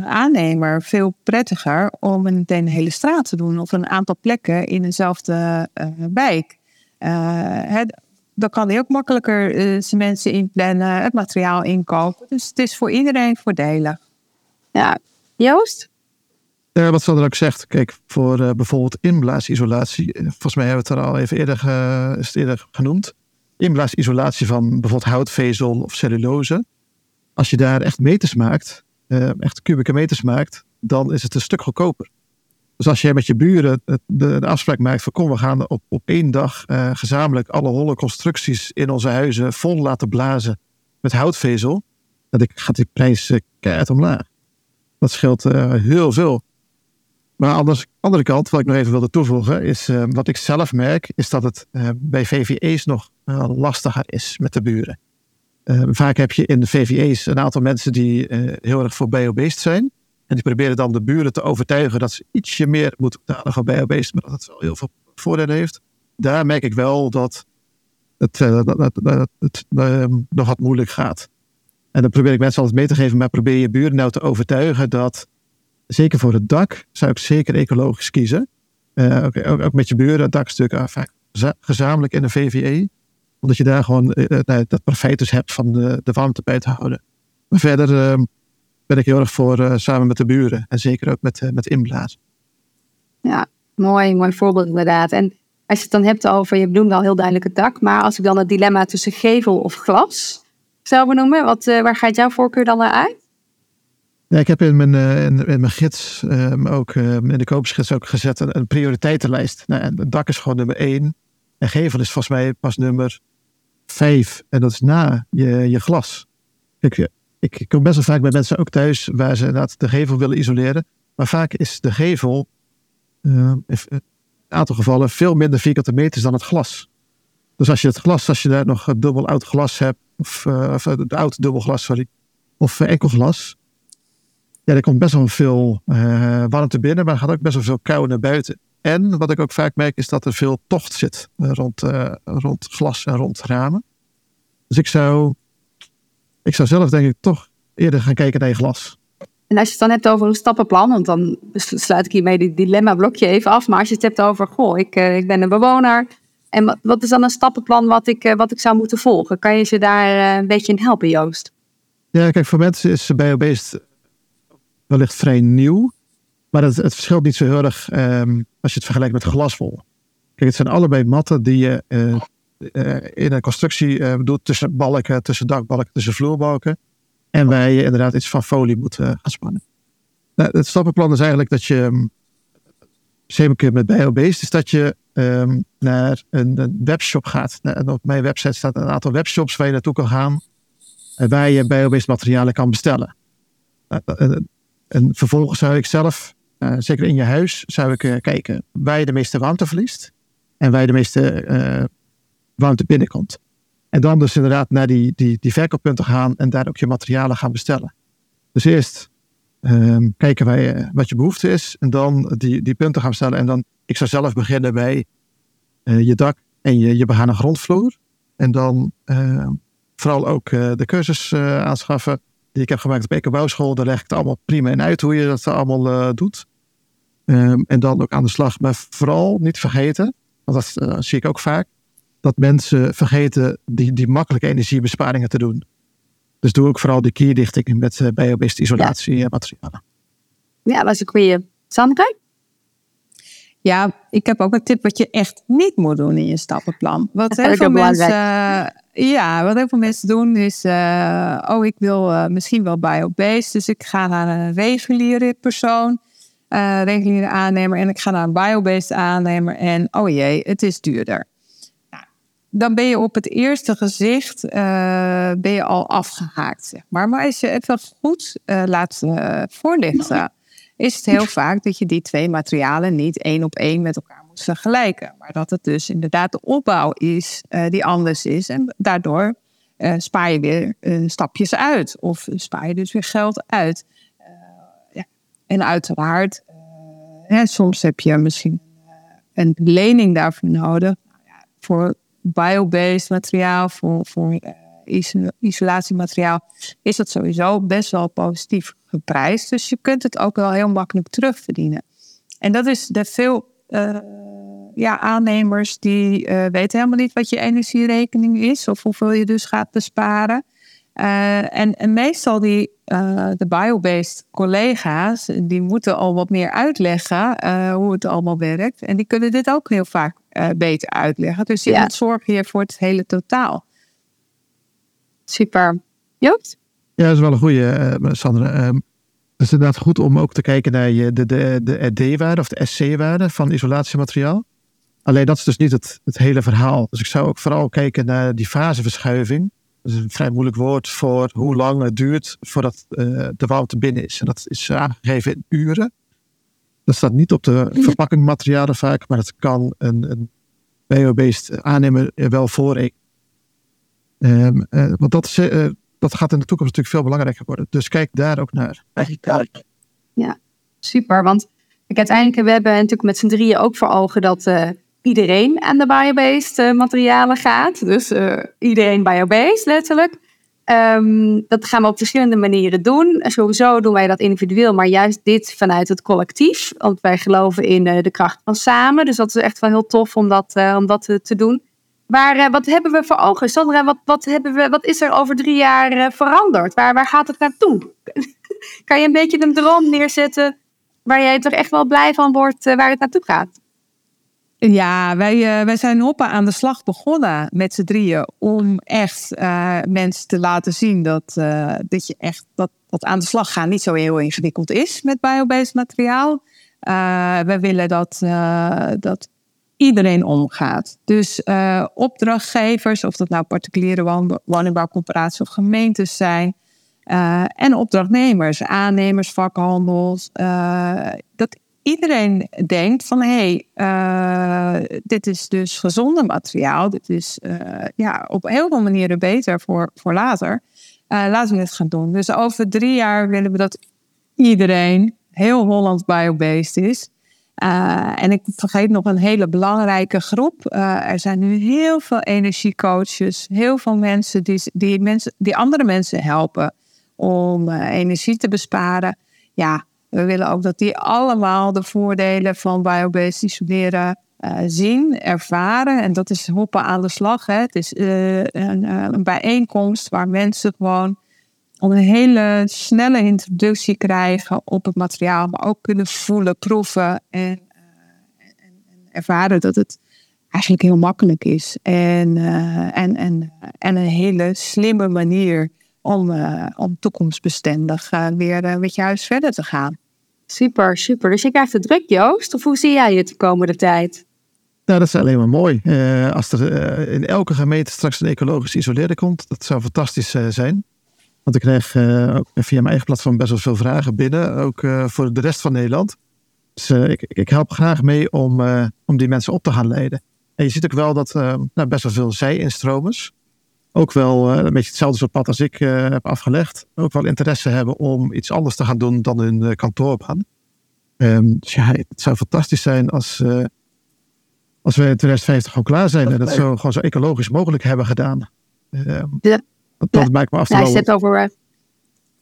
aannemer veel prettiger om meteen een hele straat te doen of een aantal plekken in dezelfde uh, wijk. Het, dan kan hij ook makkelijker zijn mensen inplannen, het materiaal inkopen. Dus het is voor iedereen voordelig. Ja, Joost? Uh, wat Sander ook zegt, kijk, voor uh, bijvoorbeeld inblaasisolatie, volgens mij hebben we het er al even eerder, ge, is het eerder genoemd inblaasisolatie van bijvoorbeeld houtvezel of cellulose. Als je daar echt meters maakt, uh, echt kubieke meters maakt, dan is het een stuk goedkoper. Dus als jij met je buren de, afspraak maakt van kom, we gaan op, op één dag uh, gezamenlijk alle holle constructies in onze huizen vol laten blazen met houtvezel. dan gaat die prijs uh, keihard omlaag. Dat scheelt heel veel. Maar aan de andere kant, wat ik nog even wilde toevoegen, is wat ik zelf merk, is dat het bij VVE's nog lastiger is met de buren. vaak heb je in de VVE's een aantal mensen die heel erg voor biobased zijn. En die proberen dan de buren te overtuigen dat ze ietsje meer moeten betalen voor biobased, maar dat het wel heel veel voordelen heeft. Daar merk ik wel dat het, dat, dat, het uh, nog wat moeilijk gaat. En dan probeer ik mensen altijd mee te geven, maar probeer je buren nou te overtuigen dat, zeker voor het dak, zou ik zeker ecologisch kiezen. Ook, met je buren, het dakstuk vaak gezamenlijk in een VVE. Omdat je daar gewoon nou, dat profijt dus hebt van de, de warmte bij te houden. Maar verder ehm, ben ik heel erg voor samen met de buren. En zeker ook met, met inblazen. Ja, mooi, mooi voorbeeld inderdaad. En als je het dan hebt over, je benoemde al heel duidelijk het dak, maar als ik dan het dilemma tussen gevel of glas zou benoemen, wat, waar gaat jouw voorkeur dan naar uit? Ja, ik heb in mijn, in, in, mijn gids, um, ook uh, in de koopsgids ook gezet een, een prioriteitenlijst. Nou, en het dak is gewoon nummer één. En gevel is volgens mij pas nummer vijf. En dat is na je, je glas. Ik, ik kom best wel vaak bij mensen ook thuis waar ze inderdaad de gevel willen isoleren. Maar vaak is de gevel aantal gevallen veel minder vierkante meters dan het glas. Dus als je het glas, als je daar nog dubbel oud glas hebt, of, uh, of oud dubbel glas, sorry, of enkel glas, ja, er komt best wel veel uh, warmte binnen, maar er gaat ook best wel veel kou naar buiten. En wat ik ook vaak merk is dat er veel tocht zit rond, rond glas en rond ramen. Dus ik zou, ik zou zelf denk ik toch eerder gaan kijken naar je glas. En als je het dan hebt over een stappenplan, want dan sluit ik hiermee dit dilemma-blokje even af. Maar als je het hebt over, goh, ik, uh, ik ben een bewoner. En wat is dan een stappenplan wat ik, uh, wat ik zou moeten volgen? Kan je ze daar een beetje in helpen, Joost? Ja, kijk, voor mensen is biobased wellicht vrij nieuw. Maar het, het verschilt niet zo heel erg um, als je het vergelijkt met glaswol. Kijk, het zijn allebei matten die je in een constructie doet tussen balken, tussen dakbalken, tussen vloerbalken. En wij inderdaad iets van folie moeten gaan spannen. Nou, het stappenplan is eigenlijk dat je, zeker met biobased, is dat je um, naar een, een, webshop gaat. En op mijn website staat een aantal webshops waar je naartoe kan gaan. Waar je biobased materialen kan bestellen. Nou, en, vervolgens zou ik zelf, uh, zeker in je huis, zou ik uh, kijken waar je de meeste warmte verliest. En waar je de meeste uh, warmte binnenkomt. En dan dus inderdaad naar die, die, die verkooppunten gaan en daar ook je materialen gaan bestellen. Dus eerst um, kijken je, wat je behoefte is en dan die, die punten gaan bestellen. En dan, ik zou zelf beginnen bij je dak en je, je begane grondvloer. En dan uh, vooral ook de cursus aanschaffen die ik heb gemaakt op Ecobouwschool. Daar leg ik het allemaal prima in uit hoe je dat allemaal doet. Um, en dan ook aan de slag. Maar vooral niet vergeten, want dat zie ik ook vaak dat mensen vergeten die, die makkelijke energiebesparingen te doen. Dus doe ook vooral die kierdichting met uh, biobased isolatiematerialen. Ja. ja, dat is een goede. Sandra? Ja, ik heb ook een tip wat je echt niet moet doen in je stappenplan. Wat heel veel mensen, ja, wat heel veel mensen doen is, uh, oh, ik wil uh, misschien wel biobased, dus ik ga naar een reguliere persoon, uh, reguliere aannemer, en ik ga naar een biobased aannemer en oh jee, het is duurder dan ben je op het eerste gezicht uh, ben je al afgehaakt. Maar. maar als je even goed uh, laat voorlichten, is het heel vaak dat je die twee materialen niet één op één met elkaar moet vergelijken. Maar dat het dus inderdaad de opbouw is die anders is. En daardoor spaar je weer stapjes uit. Of spaar je dus weer geld uit. En uiteraard, hè, soms heb je misschien een lening daarvoor nodig. Nou voor biobased materiaal, voor, voor uh, isolatiemateriaal, is dat sowieso best wel positief geprijsd. Dus je kunt het ook wel heel makkelijk terugverdienen. En dat is de veel ja, aannemers die weten helemaal niet wat je energierekening is of hoeveel je dus gaat besparen. Uh, en, en, meestal die, uh, de biobased collega's, die moeten al wat meer uitleggen uh, hoe het allemaal werkt. En die kunnen dit ook heel vaak beter uitleggen. Dus je ja. moet zorgen hier voor het hele totaal. Super. Joost? Ja, dat is wel een goede, Sandra. Um, het is inderdaad goed om ook te kijken naar je, de, de, de RD-waarde of de SC-waarde van isolatiemateriaal. Alleen dat is dus niet het, het hele verhaal. Dus ik zou ook vooral kijken naar die faseverschuiving is een vrij moeilijk woord voor hoe lang het duurt voordat uh, de warmte binnen is. En dat is aangegeven in uren. Dat staat niet op de verpakkingmaterialen vaak, maar dat kan een, een bio-based aannemer wel voor. Um, uh, want dat, is, uh, dat gaat in de toekomst natuurlijk veel belangrijker worden. Dus kijk daar ook naar. Ja, super. Want ik uiteindelijk we hebben natuurlijk met z'n drieën ook voor ogen dat uh, iedereen aan de biobased materialen gaat. Dus iedereen biobased letterlijk. Um, dat gaan we op verschillende manieren doen. Sowieso doen wij dat individueel, maar juist dit vanuit het collectief. Want wij geloven in uh, de kracht van samen. Dus dat is echt wel heel tof om dat, om dat te, doen. Maar wat hebben we voor ogen? Sandra, wat, wat, hebben we, wat is er over drie jaar veranderd? Waar, waar gaat het naartoe? kan je een beetje een droom neerzetten waar jij toch echt wel blij van wordt waar het naartoe gaat? Ja, wij, uh, wij zijn hoppen aan de slag begonnen met z'n drieën om echt uh, mensen te laten zien dat, uh, dat je echt dat, dat aan de slag gaan niet zo heel ingewikkeld is met biobased materiaal. we willen dat, dat iedereen omgaat. Dus opdrachtgevers, of dat nou particuliere woningbouwcorporaties of gemeentes zijn, en opdrachtnemers, aannemers, vakhandels, dat iedereen denkt van hé, hey, uh, dit is dus gezonde materiaal. Dit is uh, ja, op heel veel manieren beter voor, voor later. Uh, laten we dit gaan doen. Dus over drie jaar willen we dat iedereen, heel Holland biobased is. en ik vergeet nog een hele belangrijke groep. er zijn nu heel veel energiecoaches, heel veel mensen die, die, mensen die andere mensen helpen om energie te besparen. Ja, we willen ook dat die allemaal de voordelen van biobased isoleren uh, zien, ervaren. En dat is hoppen aan de slag. Hè. Het is uh, een, uh, een, bijeenkomst waar mensen gewoon een hele snelle introductie krijgen op het materiaal, maar ook kunnen voelen, proeven en, en, en ervaren dat het eigenlijk heel makkelijk is. En, en, en, en een hele slimme manier om, om toekomstbestendig weer met je huis verder te gaan. Super, super. Dus je krijgt het druk, Joost. Of hoe zie jij het de komende tijd? Nou, dat is alleen maar mooi. Uh, als er uh, in elke gemeente straks een ecologisch isoleerder komt, dat zou fantastisch uh, zijn. Want ik krijg via mijn eigen platform best wel veel vragen binnen, ook voor de rest van Nederland. Dus ik, ik, help graag mee om, om die mensen op te gaan leiden. En je ziet ook wel dat nou, best wel veel zij-instromers, ook wel uh, een beetje hetzelfde soort pad als ik uh, heb afgelegd. Ook wel interesse hebben om iets anders te gaan doen dan hun uh, kantoorbaan. Um, dus ja, het zou fantastisch zijn als, als we in 2050 gewoon klaar zijn. en dat zo, gewoon zo ecologisch mogelijk hebben gedaan. Um, ja. Dat, dat ja. maakt me af te ja, je hebt over,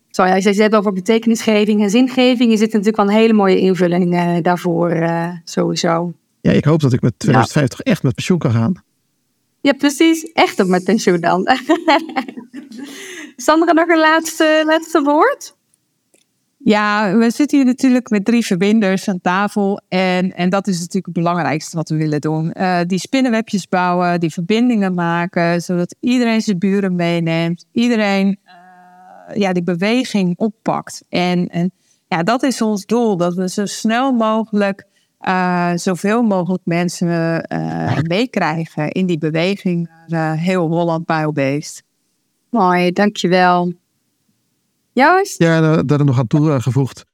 sorry, als je het over betekenisgeving en zingeving. Is dit natuurlijk wel een hele mooie invulling daarvoor sowieso. Ja, ik hoop dat ik met 2050 echt met pensioen kan gaan. Ja, precies. Echt op met pensioen dan. Sandra, nog een laatste, laatste woord? Ja, we zitten hier natuurlijk met drie verbinders aan tafel. En, en dat is natuurlijk het belangrijkste wat we willen doen. Uh, die spinnenwebjes bouwen, die verbindingen maken, zodat iedereen zijn buren meeneemt. Iedereen uh, ja, die beweging oppakt. En, en ja, dat is ons doel. Dat we zo snel mogelijk uh, zoveel mogelijk mensen uh, meekrijgen in die beweging naar uh, heel Holland biobased. Mooi, dankjewel. Joost? Ja, daar, nog aan toegevoegd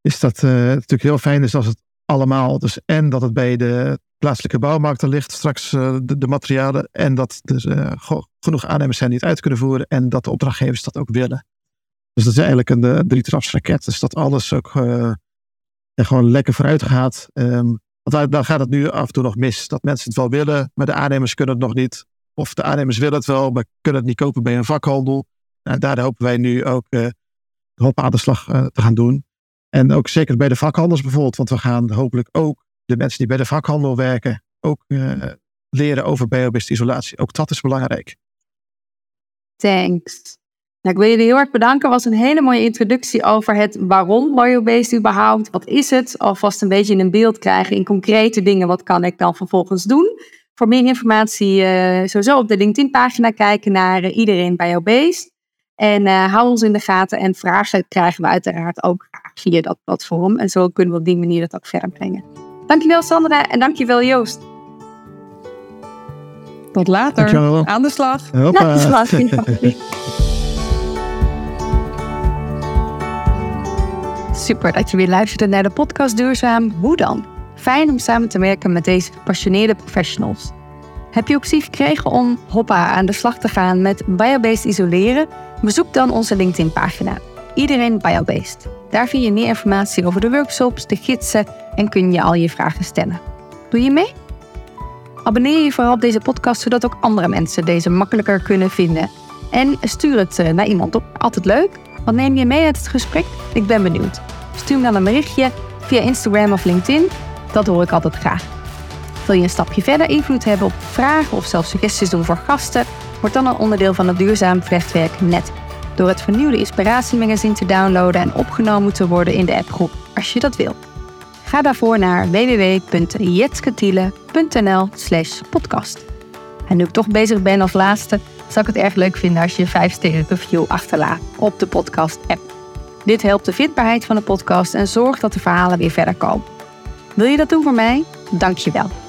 is dat het natuurlijk heel fijn is als het allemaal, dus en dat het bij de plaatselijke bouwmarkten ligt, straks de, de, materialen, en dat er genoeg aannemers zijn die het uit kunnen voeren, en dat de opdrachtgevers dat ook willen. Dus dat is eigenlijk een drie-trapsraket. Dus dat alles ook en gewoon lekker vooruit gaat. Um, want dan gaat het nu af en toe nog mis. Dat mensen het wel willen, maar de aannemers kunnen het nog niet. Of de aannemers willen het wel, maar kunnen het niet kopen bij een vakhandel. En daar hopen wij nu ook uh, de hop aan de slag uh, te gaan doen. En ook zeker bij de vakhandels bijvoorbeeld. Want we gaan hopelijk ook de mensen die bij de vakhandel werken, ook uh, leren over biobased isolatie. Ook dat is belangrijk. Thanks. Nou, ik wil jullie heel erg bedanken. Het was een hele mooie introductie over het waarom biobased überhaupt. Wat is het? Alvast een beetje een beeld krijgen in concrete dingen. Wat kan ik dan vervolgens doen? Voor meer informatie uh, sowieso op de LinkedIn-pagina kijken naar uh, iedereen biobased. En uh, hou ons in de gaten en vragen krijgen we uiteraard ook via dat platform. En zo kunnen we op die manier het ook verder brengen. Dankjewel Sandra en dankjewel Joost. Tot later. Dankjewel. Aan de slag. Hoppa. Nou, dat is Super dat je weer luisterde naar de podcast Duurzaam. Hoe dan? Fijn om samen te werken met deze gepassioneerde professionals. Heb je optie gekregen om hoppa aan de slag te gaan met biobased isoleren? Bezoek dan onze LinkedIn-pagina. Iedereen biobased. Daar vind je meer informatie over de workshops, de gidsen en kun je al je vragen stellen. Doe je mee? Abonneer je vooral op deze podcast zodat ook andere mensen deze makkelijker kunnen vinden. En stuur het eh, naar iemand op. Altijd leuk. Wat neem je mee uit het gesprek? Ik ben benieuwd. Stuur me dan een berichtje via Instagram of LinkedIn. Dat hoor ik altijd graag. Wil je een stapje verder invloed hebben op vragen of zelfs suggesties doen voor gasten? Word dan een onderdeel van het Duurzaam Vlechtwerk Net. Door het vernieuwde inspiratiemagazine te downloaden en opgenomen te worden in de appgroep, als je dat wil. Ga daarvoor naar www.jetsketiele.nl slash podcast. En nu ik toch bezig ben als laatste, zou ik het erg leuk vinden als je een 5 sterren review achterlaat op de podcast app. Dit helpt de vindbaarheid van de podcast en zorgt dat de verhalen weer verder komen. Wil je dat doen voor mij? Dank je wel.